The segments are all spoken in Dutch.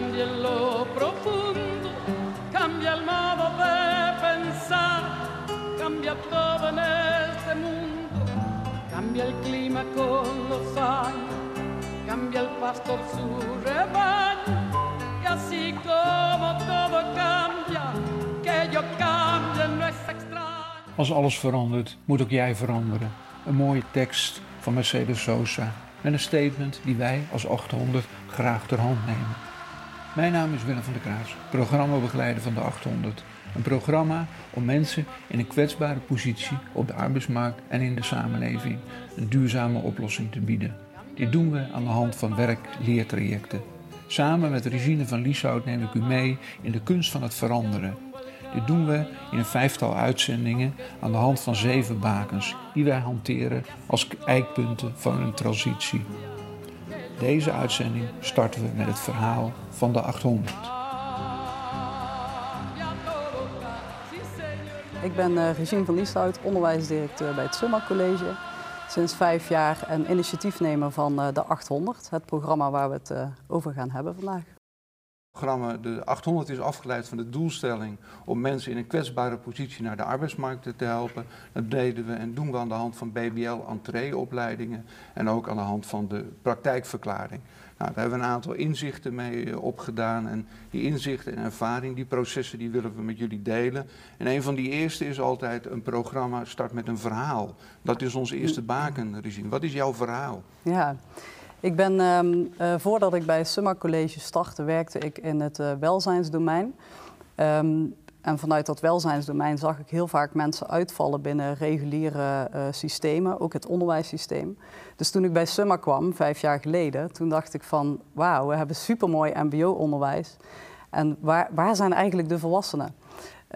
cambia en lo profundo, cambia el modo de pensar, cambia todo en este mundo, cambia el clima con los años, cambia el pastor su rebaño, y así como todo cambia, que yo cambie no es extraño. Als alles verandert, moet ook jij veranderen. Een mooie tekst van Mercedes Sosa met een statement die wij als 800 graag ter hand nemen. Mijn naam is Willem van der Kraas, programmabegeleider van de 800. Een programma om mensen in een kwetsbare positie op de arbeidsmarkt en in de samenleving een duurzame oplossing te bieden. Dit doen we aan de hand van werk-leertrajecten. Samen met Regine van Lieshout neem ik u mee in de kunst van het veranderen. Dit doen we in een vijftal uitzendingen aan de hand van zeven bakens die wij hanteren als eikpunten van een transitie. Deze uitzending starten we met het verhaal van de 800. Ik ben uh, Regine van Lieshout, onderwijsdirecteur bij het Summa College. Sinds vijf jaar en initiatiefnemer van uh, de 800, het programma waar we het uh, over gaan hebben vandaag. Programma, de 800 is afgeleid van de doelstelling om mensen in een kwetsbare positie naar de arbeidsmarkt te helpen. Dat deden we en doen we aan de hand van BBL-entreeopleidingen en ook aan de hand van de praktijkverklaring. Nou, daar hebben we een aantal inzichten mee eh, opgedaan en die inzichten en ervaring, die processen, die willen we met jullie delen. En een van die eerste is altijd een programma start met een verhaal. Dat is ons eerste baken, Regine. Wat is jouw verhaal? Ja. Ik ben, uh, uh, voordat ik bij Summa College startte, werkte ik in het uh, welzijnsdomein. Um, en vanuit dat welzijnsdomein zag ik heel vaak mensen uitvallen binnen reguliere uh, systemen, ook het onderwijssysteem. Dus toen ik bij Summa kwam, vijf jaar geleden, toen dacht ik van wauw, we hebben supermooi mbo-onderwijs. En waar, waar zijn eigenlijk de volwassenen?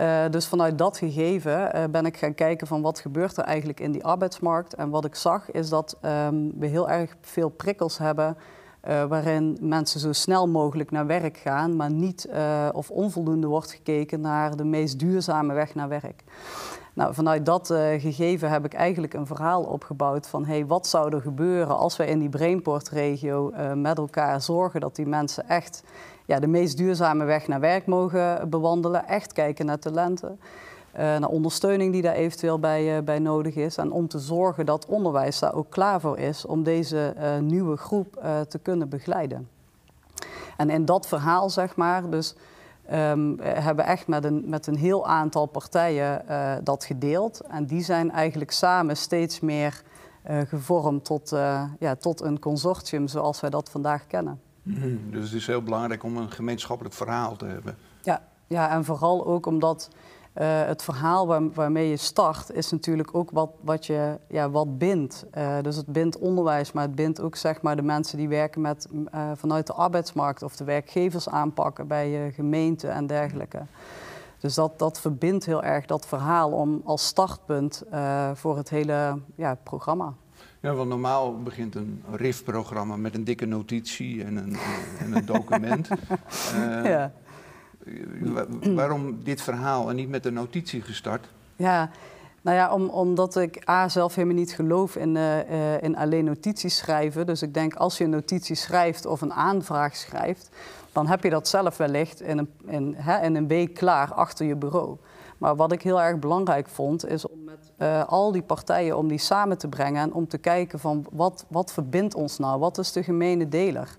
Uh, dus vanuit dat gegeven uh, ben ik gaan kijken van wat gebeurt er eigenlijk in die arbeidsmarkt. En wat ik zag is dat um, we heel erg veel prikkels hebben uh, waarin mensen zo snel mogelijk naar werk gaan, maar niet of onvoldoende wordt gekeken naar de meest duurzame weg naar werk. Nou, vanuit dat gegeven heb ik eigenlijk een verhaal opgebouwd van hey, wat zou er gebeuren als wij in die Brainport-regio met elkaar zorgen dat die mensen echt ja, de meest duurzame weg naar werk mogen bewandelen. Echt kijken naar talenten. Uh, naar ondersteuning die daar eventueel bij, bij nodig is. En om te zorgen dat onderwijs daar ook klaar voor is om deze nieuwe groep te kunnen begeleiden. En in dat verhaal, zeg maar, dus um, hebben echt met een, met een heel aantal partijen dat gedeeld. En die zijn eigenlijk samen steeds meer gevormd tot, ja, tot een consortium zoals wij dat vandaag kennen. Mm, dus het is heel belangrijk om een gemeenschappelijk verhaal te hebben. Ja, ja en vooral ook omdat uh, het verhaal waar, waarmee je start is natuurlijk ook wat, wat, je, ja, wat bindt. Uh, dus het bindt onderwijs, maar het bindt ook zeg maar, de mensen die werken met, uh, vanuit de arbeidsmarkt of de werkgevers aanpakken bij gemeenten en dergelijke. Dus dat, dat verbindt heel erg dat verhaal om als startpunt voor het hele ja, programma. Ja, want normaal begint een RIF-programma met een dikke notitie en een, en een document. ja. Waarom dit verhaal en niet met een notitie gestart? Ja, nou ja, om, omdat ik A zelf helemaal niet geloof in, uh, uh, in alleen notities schrijven. Dus ik denk als je een notitie schrijft of een aanvraag schrijft, dan heb je dat zelf wellicht in een, in, hè, in een week klaar achter je bureau. Maar wat ik heel erg belangrijk vond, is om met uh, al die partijen om die samen te brengen en om te kijken van wat, wat verbindt ons nou, wat is de gemene deler.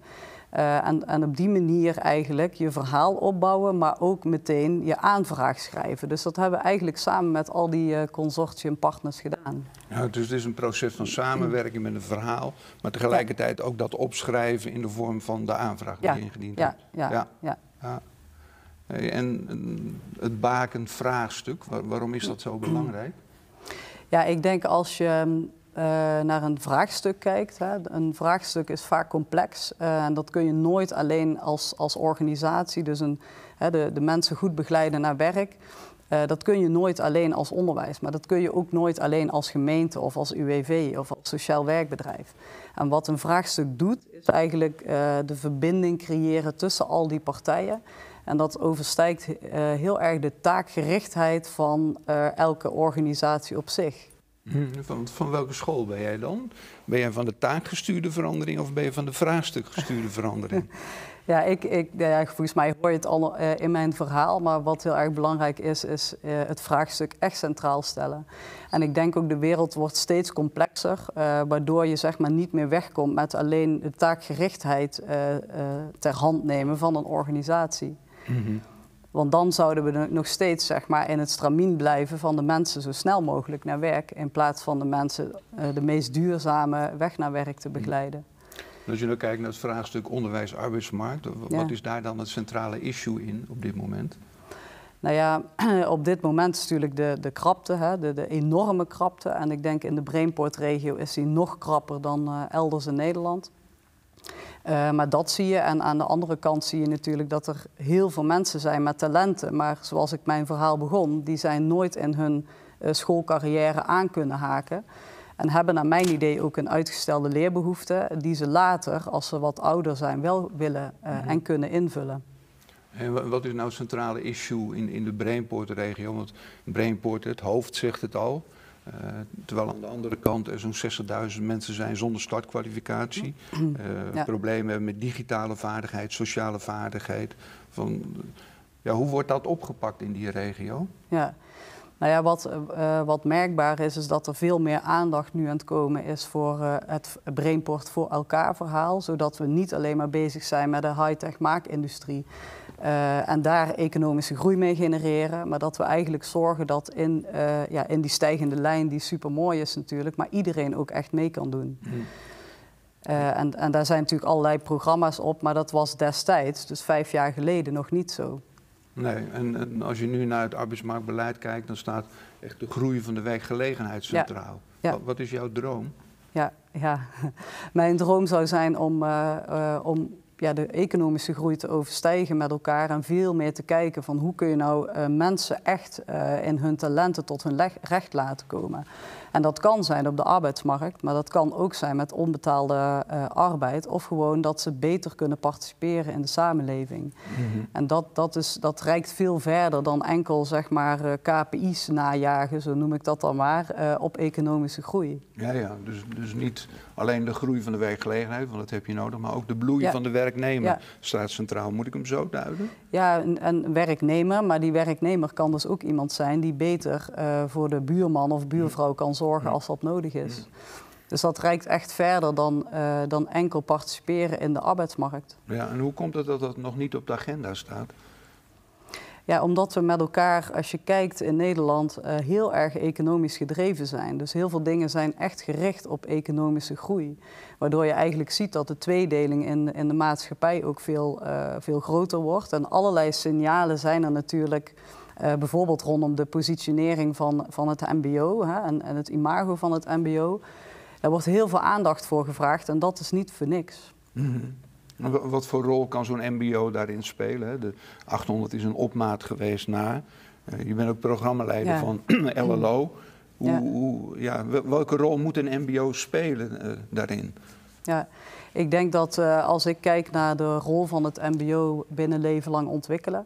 Uh, en, en, op die manier eigenlijk je verhaal opbouwen, maar ook meteen je aanvraag schrijven. Dus dat hebben we eigenlijk samen met al die uh, consortiumpartners gedaan. Ja, dus het is een proces van samenwerking met een verhaal, maar tegelijkertijd ook dat opschrijven in de vorm van de aanvraag die ja. je ingediend ja. hebt. Ja. Ja. ja. ja. En het bakend vraagstuk, waarom is dat zo belangrijk? Ja, ik denk als je uh, naar een vraagstuk kijkt, hè, een vraagstuk is vaak complex uh, en dat kun je nooit alleen als, als organisatie, dus een, hè, de, de mensen goed begeleiden naar werk, uh, dat kun je nooit alleen als onderwijs, maar dat kun je ook nooit alleen als gemeente of als UWV of als sociaal werkbedrijf. En wat een vraagstuk doet, is eigenlijk de verbinding creëren tussen al die partijen. En dat overstijgt heel erg de taakgerichtheid van elke organisatie op zich. Van, van welke school ben jij dan? Ben jij van de taakgestuurde verandering of ben je van de vraagstukgestuurde verandering? Ja, ik, ik, ja, volgens mij hoor je het al uh, in mijn verhaal. Maar wat heel erg belangrijk is, is uh, het vraagstuk echt centraal stellen. En ik denk ook de wereld wordt steeds complexer. Uh, waardoor je zeg maar niet meer wegkomt met alleen de taakgerichtheid ter hand nemen van een organisatie. Mm -hmm. Want dan zouden we nog steeds zeg maar, in het stramien blijven van de mensen zo snel mogelijk naar werk. In plaats van de mensen de meest duurzame weg naar werk te begeleiden. Als je nu kijkt naar het vraagstuk onderwijs-arbeidsmarkt, wat is daar dan het centrale issue in op dit moment? Nou ja, op dit moment is natuurlijk de, de krapte, hè, de, de, enorme krapte. En ik denk in de Brainport-regio is die nog krapper dan uh, elders in Nederland. Uh, maar dat zie je. En aan de andere kant zie je natuurlijk dat er heel veel mensen zijn met talenten. Maar zoals ik mijn verhaal begon, die zijn nooit in hun uh, schoolcarrière aan kunnen haken. En hebben naar mijn idee ook een uitgestelde leerbehoefte, die ze later, als ze wat ouder zijn, wel willen uh, mm -hmm. en kunnen invullen. En wat is nou het centrale issue in, in de Brainport-regio? Want Brainport, het hoofd zegt het al. Uh, terwijl aan de andere kant er zo'n 60.000 mensen zijn zonder startkwalificatie. Uh, ja. Problemen hebben met digitale vaardigheid, sociale vaardigheid. Van, ja, hoe wordt dat opgepakt in die regio? Ja, nou ja, wat, uh, wat merkbaar is, is dat er veel meer aandacht nu aan het komen is voor uh, het Brainport voor elkaar verhaal. Zodat we niet alleen maar bezig zijn met de high-tech maakindustrie uh, en daar economische groei mee genereren. Maar dat we eigenlijk zorgen dat in, ja, in die stijgende lijn, die super mooi is natuurlijk, maar iedereen ook echt mee kan doen. Mm. en, en daar zijn natuurlijk allerlei programma's op, maar dat was destijds, dus vijf jaar geleden, nog niet zo. Nee, en, en, als je nu naar het arbeidsmarktbeleid kijkt, dan staat echt de groei van de werkgelegenheid centraal. Ja. Wat, wat, is jouw droom? Ja, ja, mijn droom zou zijn om, uh, uh, om ja, de economische groei te overstijgen met elkaar en veel meer te kijken van hoe kun je nou uh, mensen echt in hun talenten tot hun recht laten komen. En dat kan zijn op de arbeidsmarkt, maar dat kan ook zijn met onbetaalde uh, arbeid. Of gewoon dat ze beter kunnen participeren in de samenleving. Mm -hmm. En dat, dat, is, dat reikt veel verder dan enkel zeg maar, uh, KPI's najagen, zo noem ik dat dan maar, uh, op economische groei. Ja, ja dus, dus niet alleen de groei van de werkgelegenheid, want dat heb je nodig, maar ook de bloei ja. van de werknemer ja. staat centraal. Moet ik hem zo duiden? Ja, een, een, werknemer, maar die werknemer kan dus ook iemand zijn die beter voor de buurman of buurvrouw kan zorgen zorgen als dat nodig is. Dus dat reikt echt verder dan, uh, dan enkel participeren in de arbeidsmarkt. Ja, en hoe komt het dat dat nog niet op de agenda staat? Ja, omdat we met elkaar, als je kijkt in Nederland, uh, heel erg economisch gedreven zijn. Dus heel veel dingen zijn echt gericht op economische groei. Waardoor je eigenlijk ziet dat de tweedeling in, in de maatschappij ook veel, uh, veel groter wordt. En allerlei signalen zijn er natuurlijk bijvoorbeeld rondom de positionering van, van het MBO hè, en, en, het imago van het MBO. Daar wordt heel veel aandacht voor gevraagd en dat is niet voor niks. Mm -hmm. Wat voor rol kan zo'n MBO daarin spelen? De 800 is een opmaat geweest naar. Uh, je bent ook programmaleider ja. van LLO. Hoe, ja. Hoe, ja, welke rol moet een MBO spelen uh, daarin? Ja, ik denk dat uh, als ik kijk naar de rol van het MBO binnen leven lang ontwikkelen.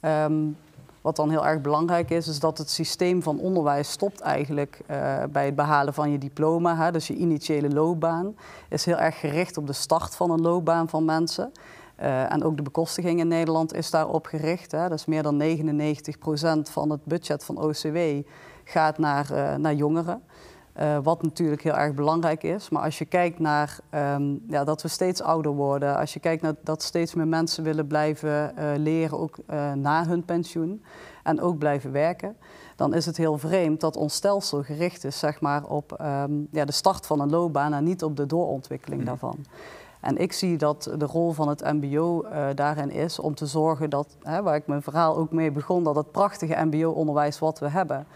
Um, wat dan heel erg belangrijk is, is dat het systeem van onderwijs stopt eigenlijk uh, bij het behalen van je diploma. Hè, dus je initiële loopbaan is heel erg gericht op de start van een loopbaan van mensen. Uh, en ook de bekostiging in Nederland is daarop gericht. Hè. Dus meer dan 99% van het budget van OCW gaat naar, uh, naar jongeren. Uh, wat natuurlijk heel erg belangrijk is. Maar als je kijkt naar um, ja, dat we steeds ouder worden, als je kijkt naar dat steeds meer mensen willen blijven uh, leren, ook uh, na hun pensioen, en ook blijven werken, dan is het heel vreemd dat ons stelsel gericht is zeg maar, op um, ja, de start van een loopbaan en niet op de doorontwikkeling mm. daarvan. En ik zie dat de rol van het MBO daarin is om te zorgen dat, hè, waar ik mijn verhaal ook mee begon, dat het prachtige MBO-onderwijs wat we hebben,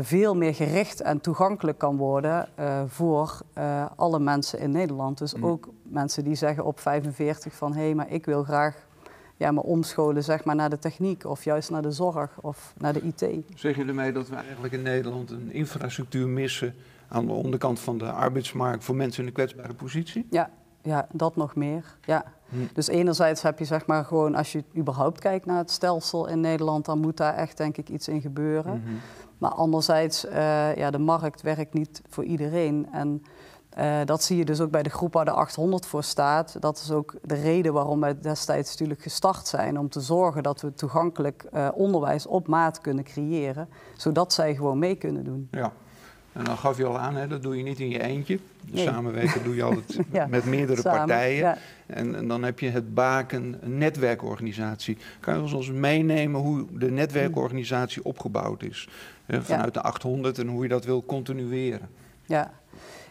veel meer gericht en toegankelijk kan worden uh, voor uh, alle mensen in Nederland. Dus mm. ook mensen die zeggen op 45 van hé, hey, maar ik wil graag ja, me omscholen zeg maar, naar de techniek of juist naar de zorg of naar de IT. Zeg je ermee dat we eigenlijk in Nederland een infrastructuur missen aan de onderkant van de arbeidsmarkt voor mensen in een kwetsbare positie? Ja, ja dat nog meer. Ja. Hm. Dus enerzijds heb je zeg maar gewoon, als je überhaupt kijkt naar het stelsel in Nederland, dan moet daar echt denk ik iets in gebeuren. Mm -hmm. Maar anderzijds, uh, ja, de markt werkt niet voor iedereen. En Uh, dat zie je dus ook bij de groep waar de 800 voor staat. Dat is ook de reden waarom wij destijds natuurlijk gestart zijn. Om te zorgen dat we toegankelijk uh, onderwijs op maat kunnen creëren. Zodat zij gewoon mee kunnen doen. Ja. En dan gaf je al aan, hè, dat doe je niet in je eentje. Nee. Samenwerken doe je altijd ja, met meerdere samen, partijen. Ja. En, en, dan heb je het Baken, een netwerkorganisatie. Kan je ons meenemen hoe de netwerkorganisatie opgebouwd is? Hè, vanuit de 800 en hoe je dat wil continueren? Ja,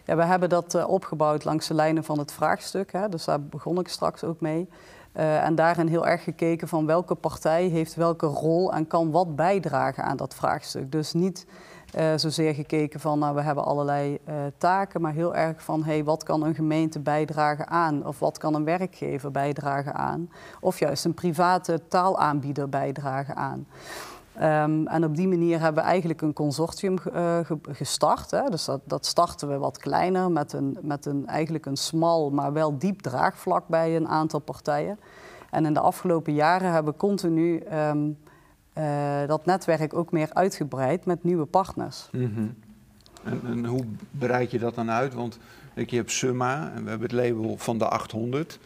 ja, we hebben dat uh, opgebouwd langs de lijnen van het vraagstuk. Hè, dus daar begon ik straks ook mee. Uh, en daarin heel erg gekeken van welke partij heeft welke rol en kan wat bijdragen aan dat vraagstuk. Dus niet uh, zozeer gekeken van nou, we hebben allerlei taken, maar heel erg van hey, wat kan een gemeente bijdragen aan? Of wat kan een werkgever bijdragen aan? Of juist een private taalaanbieder bijdragen aan. Um, en op die manier hebben we eigenlijk een consortium uh, gestart. Hè. Dus dat, dat, starten we wat kleiner met, een, met een, eigenlijk een smal, maar wel diep draagvlak bij een aantal partijen. En in de afgelopen jaren hebben we continu um, uh, dat netwerk ook meer uitgebreid met nieuwe partners. -hmm. en, hoe bereid je dat dan uit? Want je hebt Summa en we hebben het label van de 800.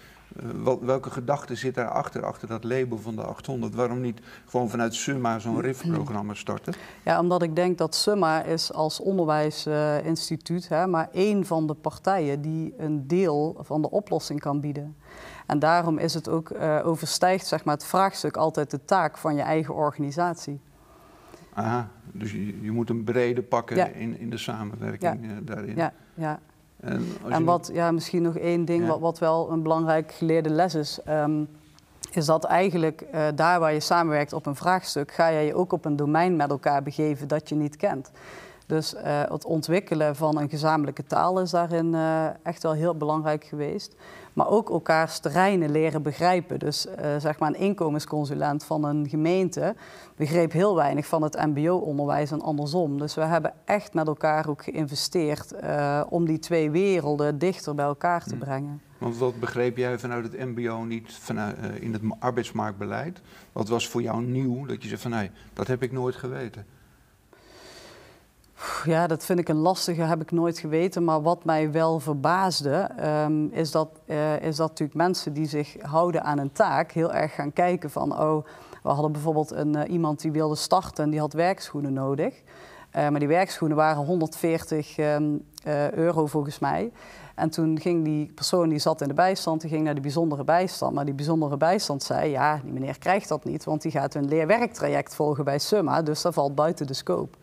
Uh, welke gedachte zit daarachter, achter dat label van de 800? Waarom niet gewoon vanuit Summa zo'n RIF-programma starten? Ja, omdat ik denk dat Summa is als onderwijsinstituut uh, maar één van de partijen die een deel van de oplossing kan bieden. En daarom is het ook uh, overstijgt zeg maar, het vraagstuk altijd de taak van je eigen organisatie. Aha, dus je, je moet een brede pakken ja. in, in de samenwerking ja. daarin. Ja, ja. En, en wat, ja, misschien nog één ding, ja. wat, wat, wel een belangrijk geleerde les is. Um, is dat eigenlijk uh, daar waar je samenwerkt op een vraagstuk, ga je je ook op een domein met elkaar begeven dat je niet kent. Dus uh, het ontwikkelen van een gezamenlijke taal is daarin uh, echt wel heel belangrijk geweest. Maar ook elkaars terreinen leren begrijpen. Dus uh, zeg maar een inkomensconsulent van een gemeente begreep heel weinig van het mbo-onderwijs en andersom. Dus we hebben echt met elkaar ook geïnvesteerd om die twee werelden dichter bij elkaar te brengen. Want wat begreep jij vanuit het mbo niet vanuit, in het arbeidsmarktbeleid? Wat was voor jou nieuw dat je zei van nee, dat heb ik nooit geweten? Ja, dat vind ik een lastige, heb ik nooit geweten. Maar wat mij wel verbaasde, um, is, dat, uh, is dat natuurlijk mensen die zich houden aan een taak heel erg gaan kijken van, oh, we hadden bijvoorbeeld een, uh, iemand die wilde starten en die had werkschoenen nodig. Uh, maar die werkschoenen waren 140 um, euro volgens mij. En toen ging die persoon die zat in de bijstand, die ging naar de bijzondere bijstand. Maar die bijzondere bijstand zei, ja, die meneer krijgt dat niet, want die gaat een leerwerktraject volgen bij Summa, dus dat valt buiten de scope.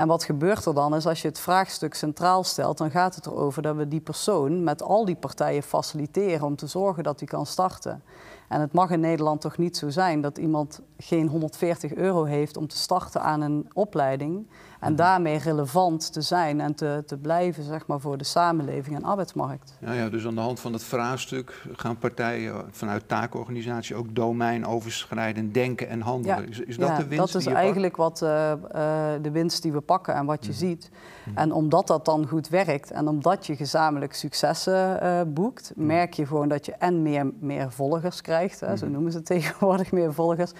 En wat gebeurt er dan is als je het vraagstuk centraal stelt, dan gaat het erover dat we die persoon met al die partijen faciliteren om te zorgen dat hij kan starten. En het mag in Nederland toch niet zo zijn dat iemand geen 140 euro heeft om te starten aan een opleiding en daarmee relevant te zijn en te, te blijven zeg maar, voor de samenleving en arbeidsmarkt. Ja, ja, dus aan de hand van het vraagstuk gaan partijen vanuit taakorganisatie ook domeinoverschrijdend denken en handelen. Ja, is, is dat ja, de winst? Dat is eigenlijk wat, uh, uh, de winst die we pakken en wat je mm. ziet. Mm. En omdat dat dan goed werkt en omdat je gezamenlijk successen uh, boekt, merk je gewoon dat je en meer, meer volgers krijgt. Hè, zo noemen ze tegenwoordig meer volgers.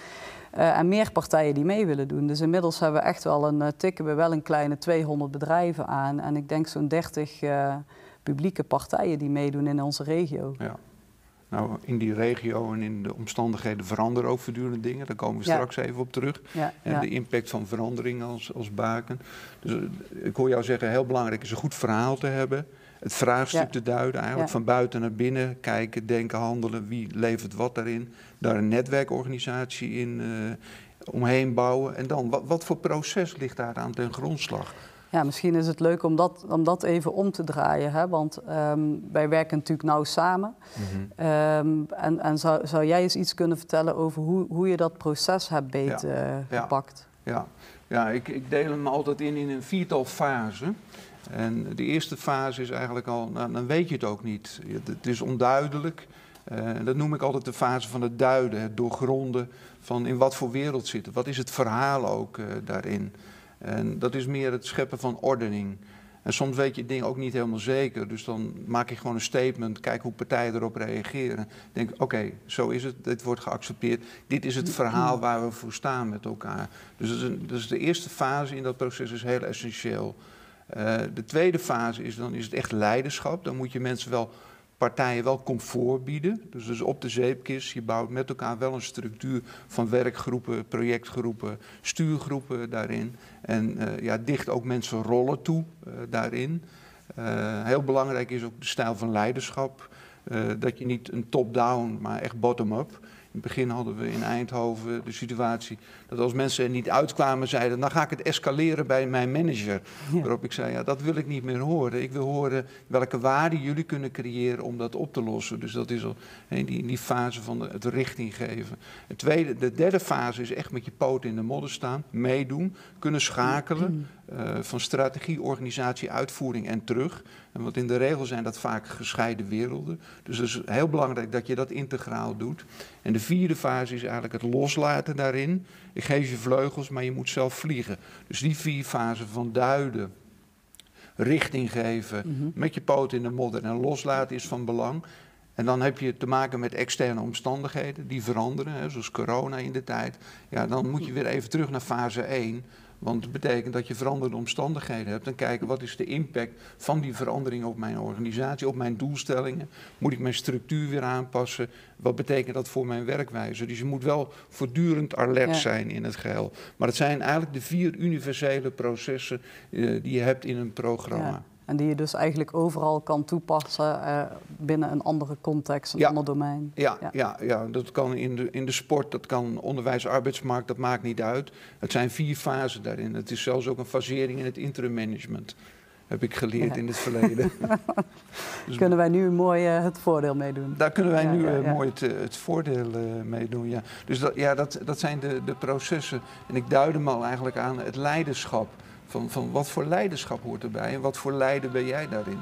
Uh, en meer partijen die mee willen doen. Dus inmiddels hebben we echt wel een, uh, tikken we wel een kleine 200 bedrijven aan. En ik denk zo'n 30 uh, publieke partijen die meedoen in onze regio. Ja. Nou, in die regio en in de omstandigheden veranderen ook voortdurend dingen. Daar komen we ja. straks even op terug. Ja, en ja. de impact van verandering als, als baken. Dus ik hoor jou zeggen, heel belangrijk is een goed verhaal te hebben het vraagstuk ja. te duiden. Eigenlijk ja. van buiten naar binnen kijken, denken, handelen. Wie levert wat daarin? Daar een netwerkorganisatie in uh, omheen bouwen. En dan, wat, wat voor proces ligt daar aan ten grondslag? Ja, misschien is het leuk om dat, om dat even om te draaien. Hè? Want um, wij werken natuurlijk nauw samen. Mm -hmm. um, en en zou, zou jij eens iets kunnen vertellen over hoe, hoe je dat proces hebt beet ja. uh, gepakt? Ja, ja. ik, ik deel hem altijd in in een viertal fasen. En de eerste fase is eigenlijk al, nou, dan weet je het ook niet. Het is onduidelijk. Uh, dat noem ik altijd de fase van het duiden, het doorgronden van in wat voor wereld zit het. Wat is het verhaal ook uh, daarin? En dat is meer het scheppen van ordening. En soms weet je dingen ook niet helemaal zeker. Dus dan maak ik gewoon een statement, kijk hoe partijen erop reageren. Denk, oké, zo is het, dit wordt geaccepteerd. Dit is het verhaal waar we voor staan met elkaar. Dus, dat is, de eerste fase in dat proces is heel essentieel. de tweede fase is dan is het echt leiderschap. Dan moet je mensen wel partijen wel comfort bieden. Dus, dus op de zeepkist, je bouwt met elkaar wel een structuur van werkgroepen, projectgroepen, stuurgroepen daarin. En uh, ja, dicht ook mensen rollen toe uh, daarin. Uh, heel belangrijk is ook de stijl van leiderschap. dat je niet een top-down, maar echt bottom-up. In het begin hadden we in Eindhoven de situatie dat als mensen er niet uitkwamen, zeiden: Dan ga ik het escaleren bij mijn manager. Waarop ik zei: Ja, dat wil ik niet meer horen. Ik wil horen welke waarde jullie kunnen creëren om dat op te lossen. Dus dat is al in die, die fase van het richting geven. Het tweede, de derde fase is echt met je poot in de modder staan, meedoen, kunnen schakelen. Uh, van strategie, organisatie, uitvoering en terug. En wat in de regel zijn dat vaak gescheiden werelden. Dus het is heel belangrijk dat je dat integraal doet. En de vierde fase is eigenlijk het loslaten daarin. Ik geef je vleugels, maar je moet zelf vliegen. Dus die vier fasen van duiden, richting geven, mhm. met je poot in de modder en loslaten is van belang. En dan heb je te maken met externe omstandigheden die veranderen, hè, zoals corona in de tijd. Ja, dan moet je weer even terug naar fase 1. Want het betekent dat je veranderde omstandigheden hebt. En kijken wat is de impact van die verandering op mijn organisatie, op mijn doelstellingen. Moet ik mijn structuur weer aanpassen? Wat betekent dat voor mijn werkwijze? Dus je moet wel voortdurend alert zijn in het geheel. Maar het zijn eigenlijk de vier universele processen uh, die je hebt in een programma. En die je dus eigenlijk overal kan toepassen uh, binnen een andere context, een ander domein. Ja, ja, ja. Ja, dat kan in de, in de sport, dat kan onderwijs, arbeidsmarkt, dat maakt niet uit. Het zijn vier fasen daarin. Het is zelfs ook een fasering in het interim management. Heb ik geleerd in het verleden. dus kunnen wij nu mooi uh, het voordeel meedoen? Daar kunnen wij nu uh, mooi het, het voordeel meedoen, ja. Dus dat, ja, dat, dat zijn de, de processen. En ik duid hem al eigenlijk aan het leiderschap. Van, van wat voor leiderschap hoort erbij en wat voor leider ben jij daarin?